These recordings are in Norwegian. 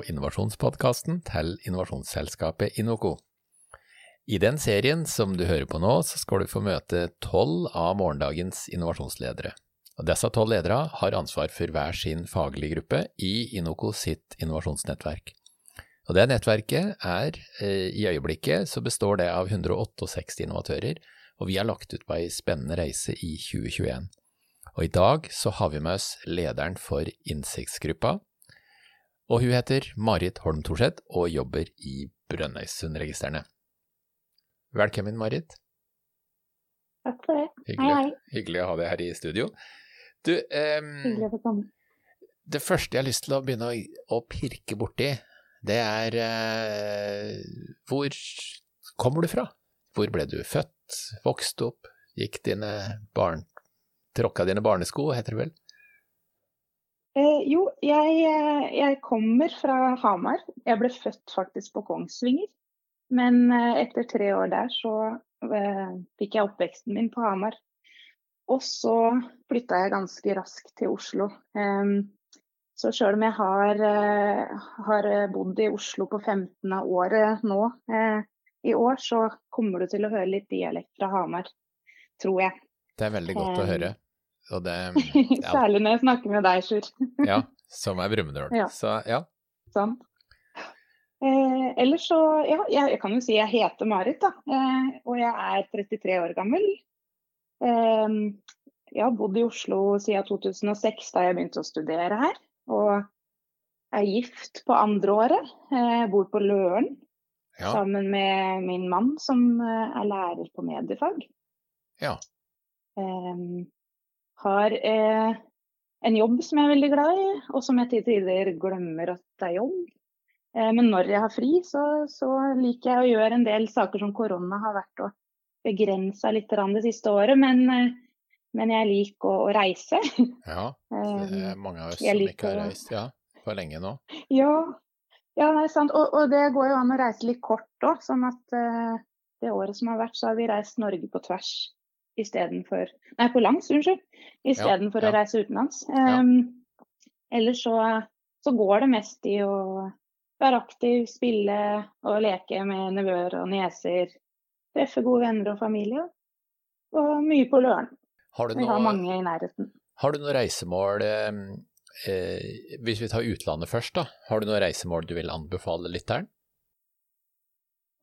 på innovasjonspodkasten til innovasjonsselskapet Inoco. I den serien som du hører på nå, så skal du få møte tolv av morgendagens innovasjonsledere. Og disse tolv ledere har ansvar for hver sin faglige gruppe i Inoco sitt innovasjonsnettverk. Og det nettverket er, eh, i øyeblikket, så består det av 168 innovatører, og vi har lagt ut på ei spennende reise i 2021. Og i dag så har vi med oss lederen for Innsiktsgruppa, og hun heter Marit Holm Thorseth og jobber i Brønnøysundregistrene. Velkommen, Marit. Takk for det. Hyggelig, hei, hei. hyggelig å ha deg her i studio. Du, eh, det første jeg har lyst til å begynne å, å pirke borti, det er eh, hvor kommer du fra? Hvor ble du født, vokste opp, gikk dine barn, tråkka dine barnesko, heter det vel? Eh, jo, jeg, eh, jeg kommer fra Hamar. Jeg ble født faktisk på Kongsvinger. Men eh, etter tre år der så eh, fikk jeg oppveksten min på Hamar. Og så flytta jeg ganske raskt til Oslo. Em, så sjøl om jeg har, eh, har bodd i Oslo på 15. av året nå eh, i år, så kommer du til å høre litt dialekt fra Hamar, tror jeg. Det er veldig godt å Um, høre. Det, ja, Særlig når jeg snakker med deg, Sjur. ja, som er Brumunddal. Ja. Så ja, Sånn. Eh, ellers så, ja, jeg, jeg kan jo si jeg heter Marit, da. Eh, og jeg er 33 år gammel. Eh, jeg har bodd i Oslo siden 2006, da jeg begynte å studere her. Og er gift på andre året. Eh, bor på Løren ja, sammen med min mann, som eh, er lærer på mediefag. ja. Eh, har eh, en jobb som jeg er veldig glad i, og som jeg til tider glemmer at det er jobb. Eh, men når jeg har fri, så, så liker jeg å gjøre en del saker som korona har vært å begrense litt det siste året. Men, eh, men jeg liker å, å reise. ja. Det Eh, er mange av oss jeg som liker ikke har reist ja, for lenge nå. ja, ja, det er sant. Og, og det går jo an å reise litt kort òg. Sånn at eh, det året som har vært, så har vi reist Norge på tvers istedenfor Nei, på langs, unnskyld. Istedenfor ja. å reise utenlands. Ja. Um, ellers så, så går det mest i å være aktiv, spille og leke med nevøer og nieser. Treffe gode venner og familie. Og mye på Løren. Har du Vi har mange i nærheten. har du noe reisemål eh, eh, Hvis vi tar utlandet først, da. Har du noe reisemål du vil anbefale lytteren?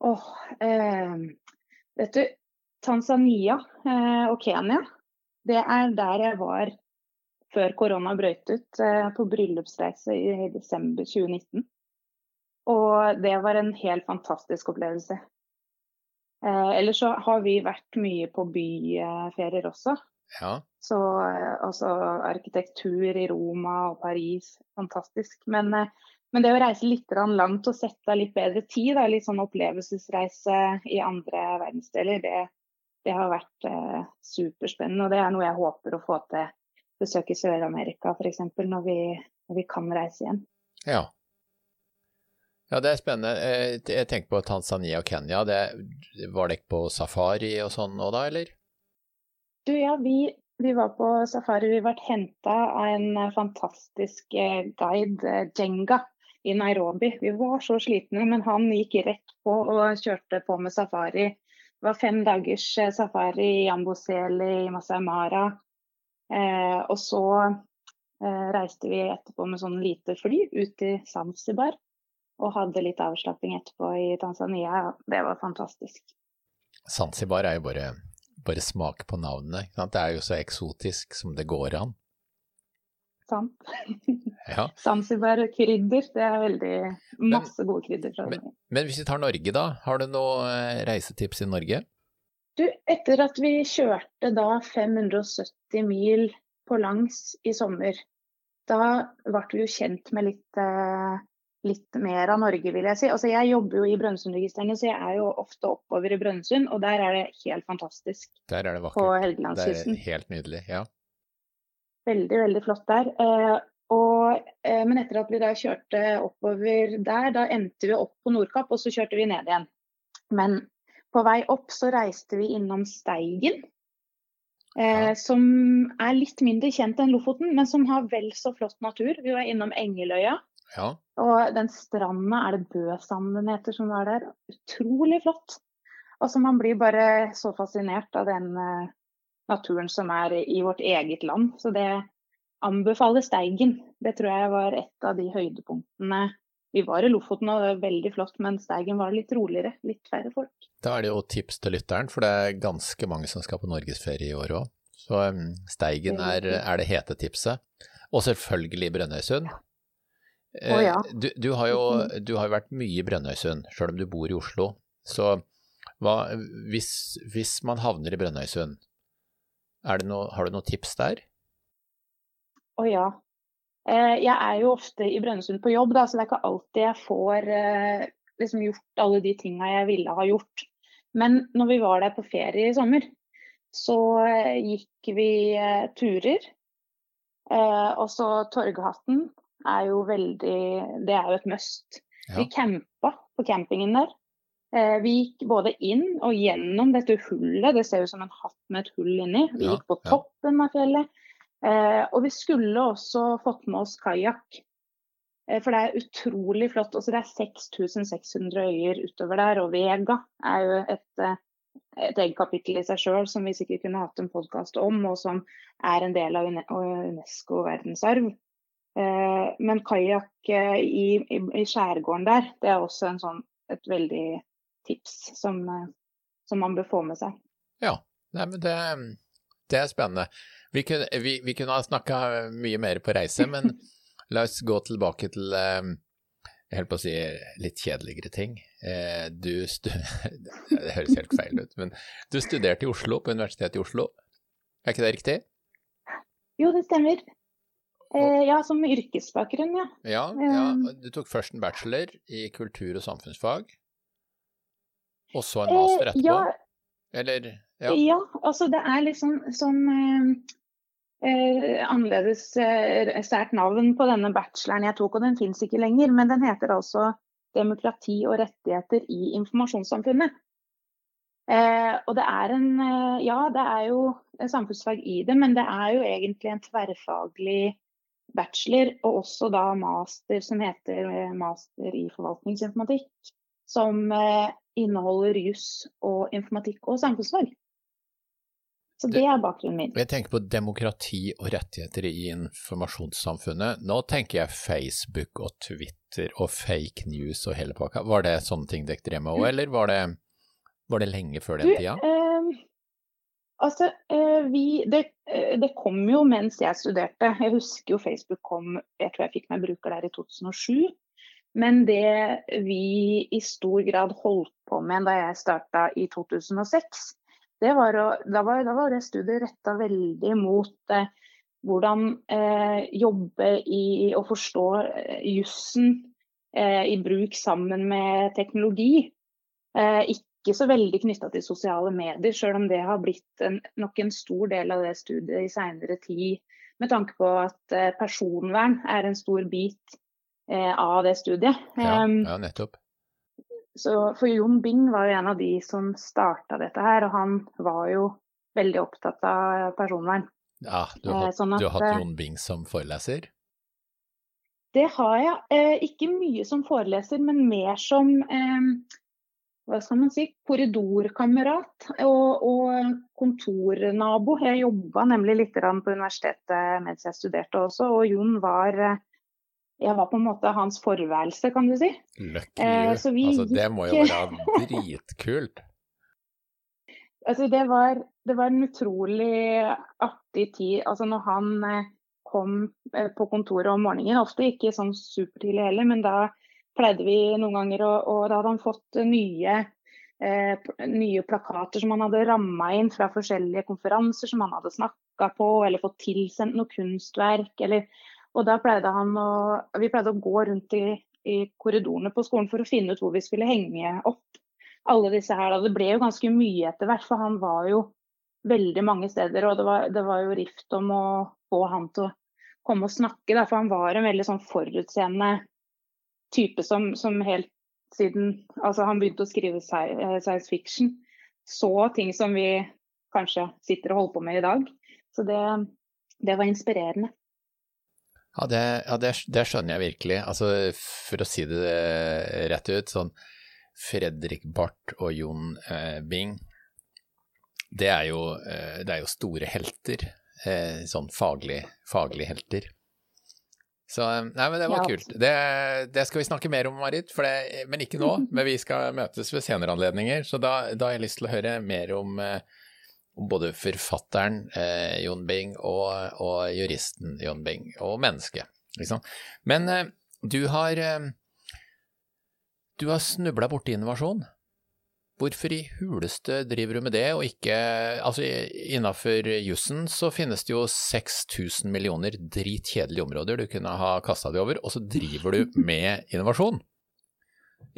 Åh, eh, vet du, Tanzania eh, og Kenya, det er der jeg var før korona brøt ut, eh, på bryllupsreise i desember 2019. Og det var en helt fantastisk opplevelse. Eh, ellers så har vi vært mye på byferier også. Ja. Så eh, altså arkitektur i Roma og Paris, fantastisk. Men, eh, men det å reise litt langt og sette av litt bedre tid, da, litt sånn opplevelsesreise i andre verdensdeler, det, det har vært eh, superspennende. Og det er noe jeg håper å få til besøk i Sør-Amerika f.eks. Når, vi, når vi kan reise igjen. Ja. Ja, det er spennende. Eh, Jeg tenker på Tanzania og Kenya. Det, var dere på safari og sånn nå da, eller? Du, ja, vi, vi var på safari. Vi ble henta av en eh, fantastisk eh, guide, Jenga, i Nairobi. Vi var så slitne, men han gikk rett på og kjørte på med safari. Det var fem dagers eh, safari i Amboseli, i Masai Mara. Eh, og så eh, reiste vi etterpå med sånn lite fly ut til Zanzibar. Og hadde litt avslapping etterpå i Tanzania. Det var fantastisk. Zanzibar er jo bare, bare smak på navnene. Det er jo så eksotisk som det går an. Sant? Ja. Zanzibar krydder, det er veldig masse gode krydder fra men- Men hvis vi tar Norge, da. Har du noe eh, reisetips i Norge? Du, etter at vi kjørte da 570 mil på langs i sommer, da ble vi jo kjent med litt, eh, litt mer av Norge, vil jeg si. Altså, jeg jobber jo i Brønnøysundregistrene, så jeg er jo ofte oppover i Brønnøysund, og der er det helt fantastisk Der er det på Helgelandskysten. Det er helt nydelig. Ja. Veldig, veldig flott der. Eh, og, eh, men etter at vi da kjørte oppover der, da endte vi opp på Nordkapp, og så kjørte vi ned igjen. Men på vei opp så reiste vi innom Steigen, eh, som er litt mindre kjent enn Lofoten, men som har vel så flott natur. Vi var innom Engeløya, Ja. Og den stranda, er det Bøsanden den heter, som var der. Utrolig flott. Altså Man blir bare så fascinert av den uh, naturen som er i vårt eget land. Så det anbefaler Steigen. Det tror jeg var et av de høydepunktene. Vi var i Lofoten og det var veldig flott, men Steigen var litt roligere. Litt færre folk. Da er det jo tips til lytteren, for det er ganske mange som skal på norgesferie i år òg. Så um, Steigen er, er, det hete tipset. Og selvfølgelig Brønnøysund. Oh, ja. du, du, har jo, du har vært mye i Brønnøysund, sjøl om du bor i Oslo. Så hva, hvis, hvis, man havner i Brønnøysund, har du noen tips der? Å oh, ja. Eh, jeg er jo ofte i Brønnøysund på jobb, da, så det er ikke alltid jeg får eh, liksom gjort alle de tinga jeg ville ha gjort. Men når vi var der på ferie i sommer, så eh, gikk vi turer. Og så Torghatten er jo veldig Det er jo et must. Ja. Vi campa på campingen der. Vi gikk både inn og gjennom dette hullet, det ser ut som en hatt med et hull inni. Vi gikk på toppen av fjellet. Eh, og vi skulle også fått med oss kajakk. Eh, for det er utrolig flott. Også det er 6600 øyer utover der. Og Vega er jo et, eh, et eget kapittel i seg sjøl som vi sikkert kunne hatt en podkast om, og som er en del av Unesco verdensarv. Eh, men kajakk eh, i, i, i, skjærgården der, det er også sånn, et veldig tips som, eh, som, man bør få med seg. Ja, Nei, men det, det er spennende. Vi kunne, vi, vi kunne ha snakka mye mer på reise, men la oss gå tilbake til eh, jeg holdt på å si litt kjedeligere ting. Du stu... Det høres helt feil ut, men du studerte i Oslo, på Universitetet i Oslo. Er ikke det riktig? Jo, det stemmer. Eh, ja, som yrkesbakgrunn, ja. ja. Ja, Du tok først en bachelor i kultur- og samfunnsfag, og så en master etterpå? Ja, Eller ja. ja, altså det er liksom sånn eh, eh, annerledes eh, sært navn på denne bacheloren jeg tok, og den fins ikke lenger. Men den heter altså 'Demokrati og rettigheter i informasjonssamfunnet'. Eh, og det er en eh, Ja, det er jo samfunnsfag i det, men det er jo egentlig en tverrfaglig bachelor, og også da master som heter eh, master i forvaltningsinformatikk. Som inneholder juss og informatikk og samfunnsfag. Så det er bakgrunnen min. Jeg tenker på demokrati og rettigheter i informasjonssamfunnet. Nå tenker jeg Facebook og Twitter og fake news og hele pakka. Var det sånne ting dere drev med òg, eller var det, var det, lenge før den tida? Eh, altså, eh, vi, det, eh, det, kom jo mens jeg studerte. Jeg husker jo Facebook kom, jeg tror jeg fikk meg bruker der i 2007. Men det vi i stor grad holdt på med da jeg starta i 2006, det var å, da, var, da var det studiet retta veldig mot eh, hvordan eh, jobbe i å forstå eh, jussen eh, i bruk sammen med teknologi. Eh, ikke så veldig knytta til sosiale medier, sjøl om det har blitt en, nok en stor del av det studiet i seinere tid. Med tanke på at eh, personvern er en stor bit av det studiet. Ja, ja nettopp. Så for Jon Bing var jo en av de som starta dette her, og han var jo veldig opptatt av personvern. Ja, du har, eh, sånn at, du har hatt eh, Jon Bing som foreleser? Det har jeg. Eh, ikke mye som foreleser, men mer som eh, hva skal man si, korridorkamerat og, og kontornabo. Jeg jobba nemlig litt på universitetet mens jeg studerte også, og Jon var jeg var på en måte hans forværelse, kan du si. Lucky eh, altså, det må jo være dritkult. altså, det var, det var, en utrolig artig tid. Altså, når han eh, kom eh, på kontoret om morgenen, ofte ikke sånn supertidlig heller, men da pleide vi noen ganger, og, og da hadde han fått nye, eh, nye plakater som han hadde ramma inn fra forskjellige konferanser som han hadde snakka på, eller fått tilsendt noe kunstverk. eller og da pleide han å, Vi pleide å gå rundt i, i, korridorene på skolen for å finne ut hvor vi skulle henge opp alle disse her. Det ble jo ganske mye etter hvert, for han var jo veldig mange steder. Og det var, det var jo rift om å få han til å komme og snakke, da, for han var en veldig sånn forutseende type som, som helt siden altså han begynte å skrive eh, science fiction, så ting som vi kanskje sitter og holder på med i dag. Så det, det var inspirerende. Ja, det, ja det, det, skjønner jeg virkelig. Altså, for å si det rett ut, sånn Fredrik Barth og Jon eh, Bing, det er, jo, eh, det er jo store helter. Eh, sånn faglig, faglige helter. Så nei, men det var ja. kult. Det, det, skal vi snakke mer om, Marit, men ikke nå. Men vi skal møtes ved senere anledninger, så da, da har jeg lyst til å høre mer om eh, om både forfatteren eh, Jon Bing og, og, juristen Jon Bing, og mennesket, liksom. Men eh, du har eh, Du har snubla borti innovasjon. Hvorfor i huleste driver du med det, og ikke Altså, innafor jussen så finnes det jo 6000 millioner dritkjedelige områder du kunne ha kasta deg over, og så driver du med innovasjon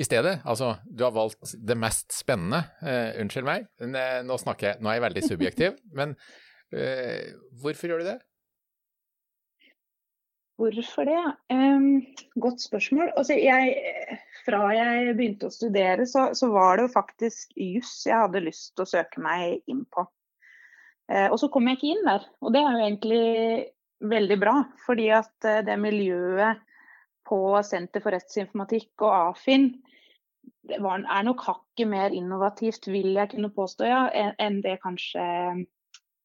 i stedet. Altså, du har valgt det mest spennende. Uh, unnskyld meg, nå snakker jeg, nå er jeg veldig subjektiv, men uh, hvorfor gjør du det? Hvorfor det? Um, godt spørsmål. Altså, jeg, fra jeg begynte å studere, så, så var det jo faktisk juss jeg hadde lyst til å søke meg inn på. Uh, og så kom jeg ikke inn der, og det er jo egentlig veldig bra. Fordi at det miljøet på Senter for rettsinformatikk og AFIN var, er nok hakket mer innovativt, vil jeg kunne påstå, ja, enn det kanskje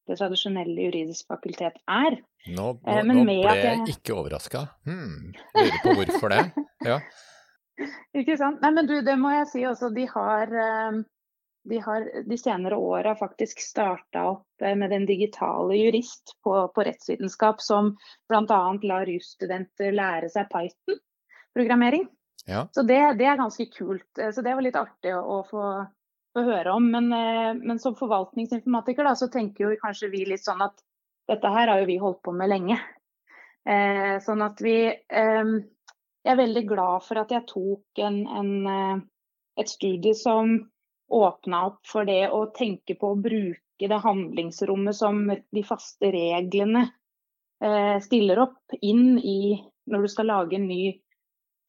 det tradisjonelle juridisk fakultet er. Nå, nå, nå ble jeg, ikke overraska. Hmm, lurer på hvorfor det. Ja. ikke sant. Nei, men du, det må jeg si også. De har, de har de senere åra faktisk starta opp med Den digitale jurist på, på rettsvitenskap, som bl.a. lar jusstudenter lære seg Python-programmering. Ja. Så det, det, er ganske kult. Eh, så det var litt artig å, å få, få, høre om. Men, eh, men som forvaltningsinformatiker da, så tenker jo kanskje vi litt sånn at dette her har jo vi holdt på med lenge. Eh, sånn at vi eh, Jeg er veldig glad for at jeg tok en, en, eh, et studie som åpna opp for det å tenke på å bruke det handlingsrommet som de faste reglene eh, stiller opp, inn i når du skal lage en ny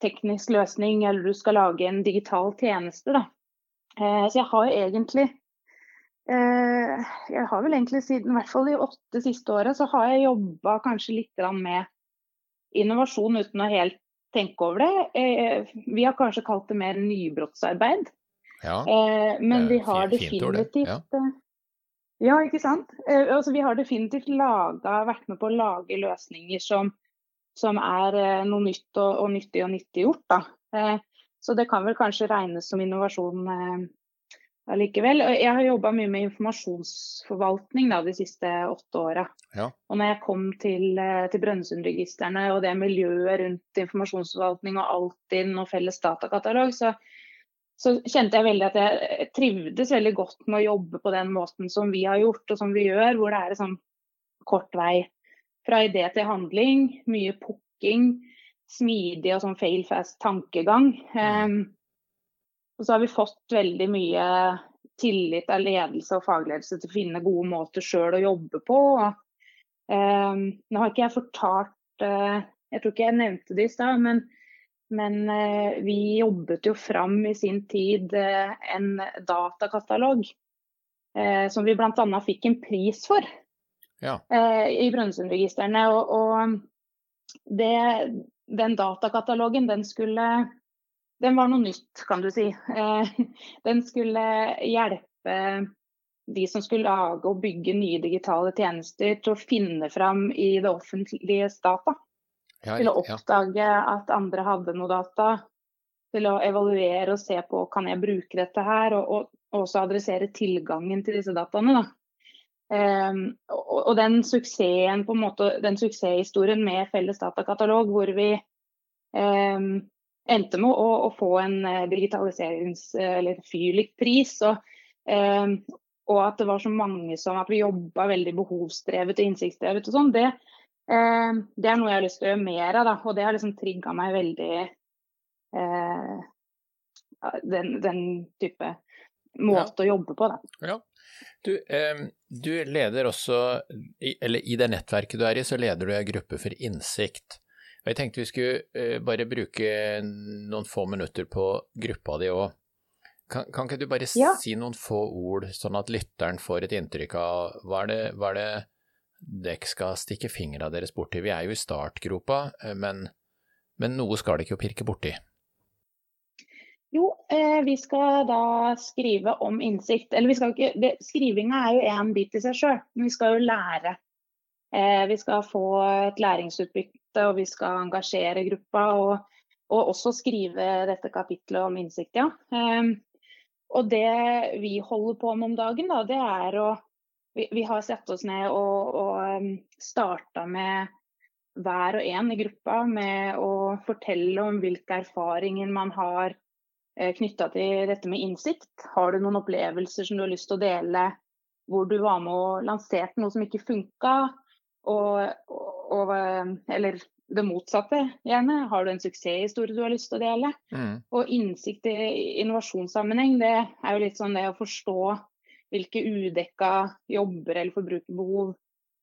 teknisk løsning, eller du skal lage en digital tjeneste. Da. Eh, så jeg har egentlig eh, Jeg har vel egentlig siden, i hvert fall de åtte siste åra, så har jeg jobba kanskje litt med innovasjon uten å helt tenke over det. Vi har kanskje kalt det mer nybrottsarbeid. Ja, men vi har definitivt ja. ja. ikke sant. Altså, vi har definitivt laget, vært med på å lage løsninger som som er eh, noe nytt og, og nyttig og nyttiggjort. Eh, så det kan vel kanskje regnes som innovasjon eh, allikevel. Jeg har jobba mye med informasjonsforvaltning da, de siste åtte åra. Ja. Og når jeg kom til, til Brønnøysundregistrene og det miljøet rundt informasjonsforvaltning og Altinn og felles datakatalog, så, så, kjente jeg veldig at jeg trivdes veldig godt med å jobbe på den måten som vi har gjort og som vi gjør, hvor det er sånn kort vei fra idé til handling, mye pukking, smidig og sånn fail fast tankegang. Um, og så har vi fått veldig mye tillit av ledelse og fagledelse til å finne gode måter sjøl å jobbe på. Og, um, nå har ikke jeg fortalt uh, Jeg tror ikke jeg nevnte det i stad, men, men uh, vi jobbet jo fram i sin tid uh, en datakatalog som vi bl.a. fikk en pris for ja. eh, i Brønnøysundregistrene. Og, og det, den datakatalogen, den skulle Den var noe nytt, kan du si. Eh, den skulle hjelpe de som skulle lage og bygge nye digitale tjenester, til å finne fram i det offentlige data. Ja, til å oppdage ja. at andre hadde noe data. Til å evaluere og se på kan jeg bruke dette her, og, og også adressere tilgangen til disse dataene. Da. Um, og, og, den suksessen, måte, den suksesshistorien med felles datakatalog, hvor vi um, endte med å, å, få en uh, digitaliserings- eller Fyrlik-pris. Og, um, og, at det var så mange som at vi jobba veldig behovsdrevet og innsiktsdrevet og sånn, det, det, er noe jeg har lyst til å gjøre mer av. Da, og det har liksom trigga meg veldig Eh, den, den, type måte ja. å jobbe på. Da. Ja. Du, eh, du, leder også, eller i det nettverket du er i, så leder du en gruppe for innsikt. Og Jeg tenkte vi skulle eh, bare bruke noen få minutter på gruppa di òg. Kan, kan, ikke du bare ja. si noen få ord, sånn at lytteren får et inntrykk av hva er det, hva er det dere skal stikke fingra deres borti. Vi er jo i startgropa, men, men noe skal dere jo pirke borti. Jo, eh, vi skal da skrive om innsikt. Eller vi skal ikke det, Skrivinga er jo én bit i seg sjøl, men vi skal jo lære. Eh, vi skal få et læringsutbytte, og vi skal engasjere gruppa. Og, og også skrive dette kapitlet om innsikt, ja. Eh, og det vi holder på med om dagen, da, det er å Vi, vi har satt oss ned og, og um, starta med hver og en i gruppa med å fortelle om hvilke erfaringer man har Eh, knytta til dette med innsikt. Har du noen opplevelser som du har lyst til å dele hvor du var med og lanserte noe som ikke funka? Eh, eller det motsatte, gjerne. Har du en suksesshistorie du har lyst til å dele? Mm. Og innsikt i innovasjonssammenheng, det er jo litt sånn det å forstå hvilke udekka jobber eller forbrukerbehov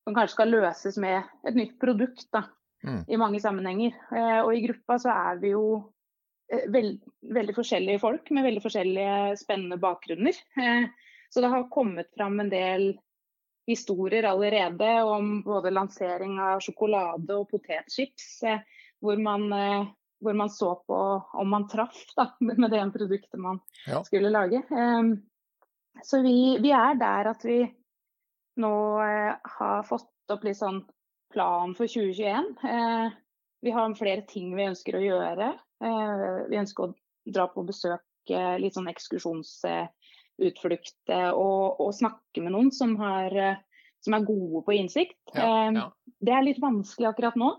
som kanskje skal løses med et nytt produkt da, mm. i mange sammenhenger. Eh, og i gruppa så er vi jo Eh, veld, veldig forskjellige folk med veldig forskjellige spennende bakgrunner. Eh, så det har kommet fram en del historier allerede om både lansering av sjokolade og potetchips, hvor man, hvor man så på om man traff da, med det produktet man ja. skulle lage. Så vi, vi, er der at vi nå har fått opp litt sånn plan for 2021. Vi har flere ting vi ønsker å gjøre. Eh, vi ønsker å dra på besøk, litt sånn ekskursjonsutflukt, og, og, snakke med noen som, har, som, er gode på innsikt. Ja, ja. Det er litt vanskelig akkurat nå.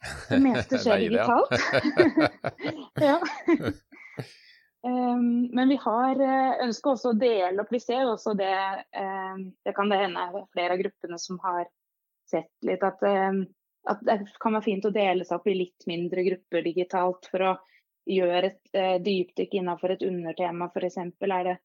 Det meste skjer digitalt. ja. Um, men vi har ønsker også å dele opp. Vi ser også det um, Det kan det hende flere av gruppene som har sett litt at um, at det kan være fint å dele seg opp i litt mindre grupper digitalt for å gjøre et eh, dypdykk innenfor et undertema f.eks. Er det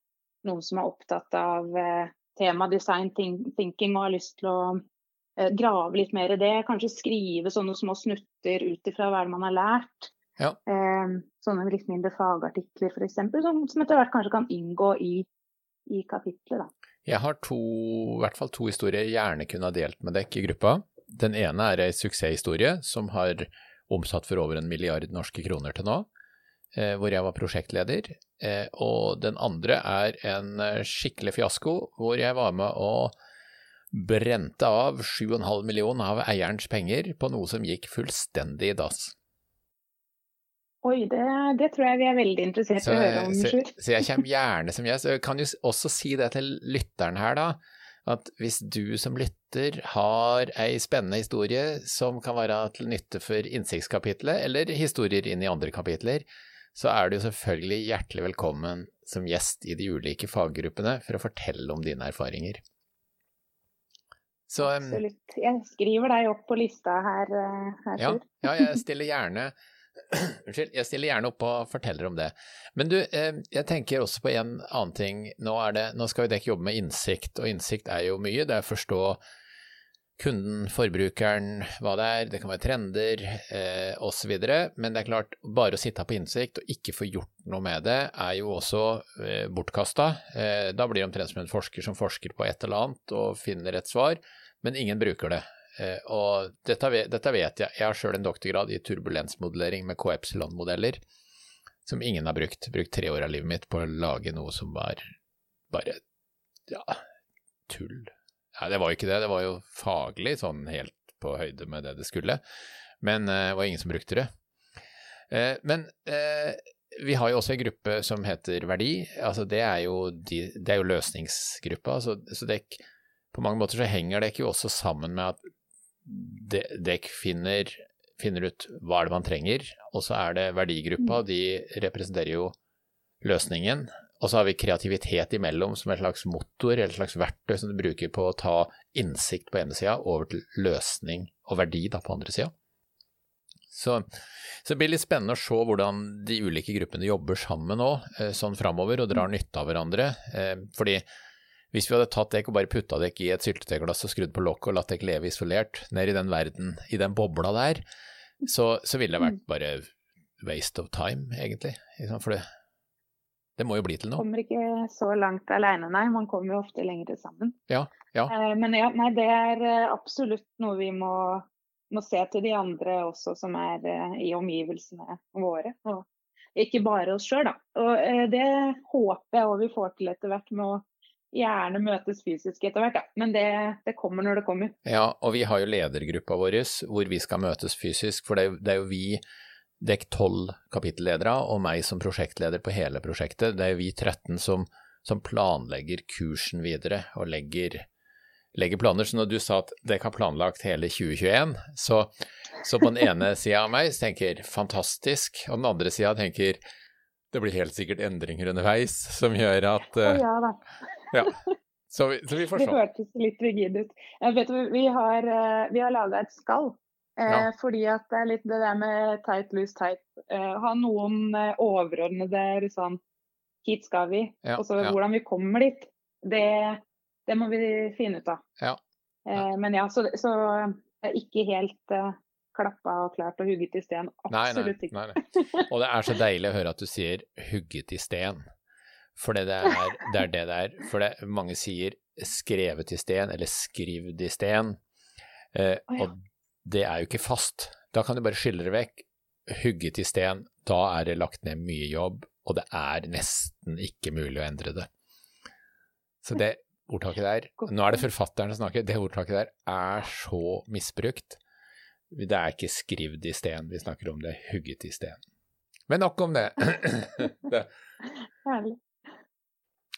noen som er opptatt av eh, tema design thinking og har lyst til å eh, grave litt mer i det? Kanskje skrive sånne små snutter ut ifra hva man har lært. Ja. Eh, sånne litt mindre fagartikler f.eks. Som, som etter hvert kanskje kan inngå i, i kapitlet. Da. Jeg har to, i hvert fall to historier jeg gjerne kunne ha delt med dere i gruppa. Den ene er ei suksesshistorie som har omsatt for over en milliard norske kroner til nå, eh, hvor jeg var prosjektleder. Eh, og den andre er en eh, skikkelig fiasko, hvor jeg var med og brente av 7,5 millioner av eierens penger på noe som gikk fullstendig i dass. Oi, det, det, tror jeg vi er veldig interessert i å høre om, Så, så, jeg kommer gjerne som gjest. Jeg kan jo også si det til lytteren her, da at hvis du som lytter har ei spennende historie som kan være til nytte for innsiktskapitlet, eller historier inn i andre kapitler, så er du selvfølgelig hjertelig velkommen som gjest i de ulike faggruppene for å fortelle om dine erfaringer. Så, Absolutt. Jeg skriver deg opp på lista her, eh, her ja, ja, jeg stiller gjerne Unnskyld, jeg stiller gjerne opp og forteller om det. Men du, eh, jeg tenker også på en annen ting. Nå, det, nå skal jo dere jobbe med innsikt, og innsikt er jo mye. Det er å forstå kunden, forbrukeren, hva det er, det kan være trender eh, osv. Men det er klart, bare å sitte på innsikt og ikke få gjort noe med det, er jo også eh, bortkasta. Eh, da blir det omtrent som en forsker som forsker på et eller annet og finner et svar, men ingen bruker det. Eh, og dette, dette, vet jeg. Jeg har sjøl en doktorgrad i turbulensmodellering med K-epsilon-modeller, som ingen har brukt. Brukt tre år av livet mitt på å lage noe som var bare ja, tull. Ja, det var jo ikke det, det var jo faglig sånn helt på høyde med det det skulle, men eh, det var ingen som brukte det. Eh, men vi har jo også en gruppe som heter Verdi. altså Det er jo, de, det er jo løsningsgruppa. så, så det, på mange måter så henger det ikke jo også sammen med at dere finner, finner, ut hva er det man trenger, og så er det verdigruppa, mm. de representerer jo løsningen. Og så har vi kreativitet imellom som et slags motor eller et slags verktøy som du bruker på å ta innsikt på ene sida over til løsning og verdi da på andre sida. Så, så, det blir litt spennende å se hvordan de ulike gruppene jobber sammen nå, eh, sånn framover, og drar nytte av hverandre. Eh, fordi hvis vi hadde tatt dekk og bare putta dekk i et syltetøyglass og skrudd på lokket og latt dekk leve isolert ned i den verden, i den bobla der, så, så ville det vært mm. bare waste of time, egentlig. For det, Det må jo bli til noe. Kommer ikke så langt alene, nei. Man kommer jo ofte lenger sammen. Ja, ja. Eh, men ja, nei, det er eh, absolutt noe vi må, må se til de andre også, som er eh, i omgivelsene våre. Og ikke bare oss sjøl, da. Og det håper jeg òg vi får til etter hvert, med å gjerne møtes fysisk etter hvert. ja. Men det, det kommer når det kommer. Ja, og vi har jo ledergruppa vår hvor vi skal møtes fysisk, for det, det er jo vi er tolv kapittelledere og meg som prosjektleder på hele prosjektet. Det er jo vi 13 som, som planlegger kursen videre og legger, legger planer. Så når du sa at dere har planlagt hele 2021, så, så på den ene sida av meg tenker fantastisk, og den andre sida tenker det blir helt sikkert endringer underveis som gjør at uh, ja. Ja. Så, vi, så vi får Det hørtes litt rigid ut. Vet, vi har, eh, vi har laga et skall. Eh, Ja. Fordi at det er litt det der med tight, loose, tight. Eh, ha noen overordnede liksom, Hit skal vi. Ja, og så ja. hvordan vi kommer dit, det, det må vi finne ut av. Ja. Men ja, så, så ikke helt klappa og klart og hugget i sten. Nei, nei, Absolutt ikke. nei, nei. Og det er så deilig å høre at du sier 'hugget i sten'. For det er det er det det er. For det, mange sier 'skrevet i sten' eller 'skrivd i sten'. Eh, ja. Og det er jo ikke fast. Da kan du bare skille det vekk. Hugget i sten, da er det lagt ned mye jobb, og det er nesten ikke mulig å endre det. Så det ordtaket der Nå er det forfatteren som snakker. Det ordtaket der er så misbrukt. Det er ikke skrevet i sten vi snakker om, det er hugget i sten. Men nok om det. det. Herlig.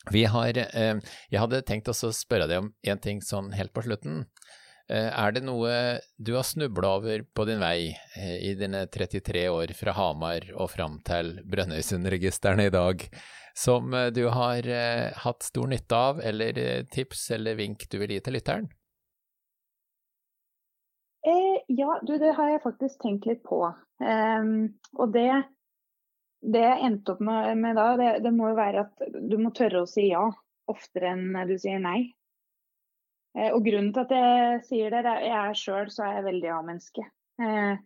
Har, eh, jeg hadde tenkt å spørre deg om en ting sånn helt på slutten. Eh, er det noe du har snubla over på din vei eh, i dine 33 år fra Hamar og fram til Brønnøysundregistrene i dag, som du har hatt stor nytte av, eller tips eller vink du vil gi til lytteren? Eh, ja, du, det har jeg faktisk tenkt litt på. Um, og det, det jeg endte opp med, med da, det, det må jo være at du må tørre å si ja oftere enn du sier nei. Eh, og grunnen til at jeg sier det, det er jeg sjøl så er jeg veldig ja-menneske. Eh,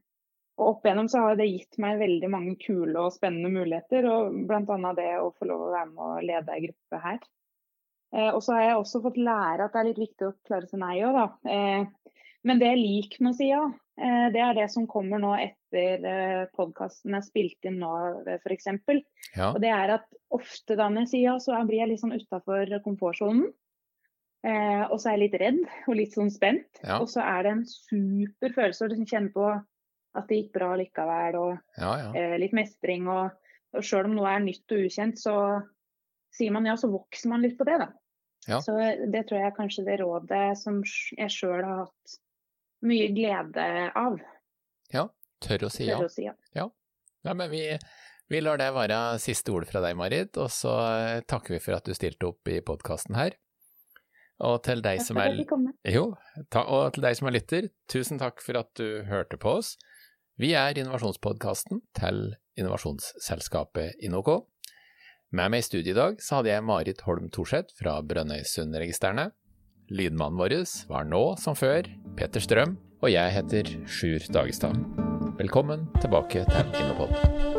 og opp igjennom så har det gitt meg veldig mange kule og spennende muligheter, og bl.a. det å få lov å være med og lede ei gruppe her. Eh, og så har jeg også fått lære at det er litt viktig å klare seg nei òg, da. Eh, men det jeg liker med ja, eh, det er det som kommer nå etter eh, podkasten er spilt inn nå, f.eks. Ja, Og det er at ofte da sier ja, så blir jeg litt sånn utafor komfortsonen. Eh, og så er jeg litt redd og litt sånn spent. Ja. Og så er det en super følelse å liksom kjenne på at det gikk bra likevel, og ja. ja. eh, litt mestring. Og, og sjøl om noe er nytt og ukjent, så sier man ja, så vokser man litt på det, da. Ja. Så det tror jeg er kanskje det rådet som jeg sjøl har hatt mye glede av. Tør å si ja. tør å si ja. Ja, men vi, vi lar det være siste ord fra deg, Marit, og så eh, takker vi for at du stilte opp i podkasten her. Og til deg som er. Jo, ta, og til deg som er lytter, tusen takk for at du hørte på oss. Vi er innovasjonspodkasten til innovasjonsselskapet Inoco. Med meg i studiet i dag så hadde jeg Marit Holm Thorseth fra Brønnøysundregistrene. Lydmannen vår var nå, som før, Peter Strøm, og jeg heter Sjur Dagestad. Velkommen tilbake til Innopod.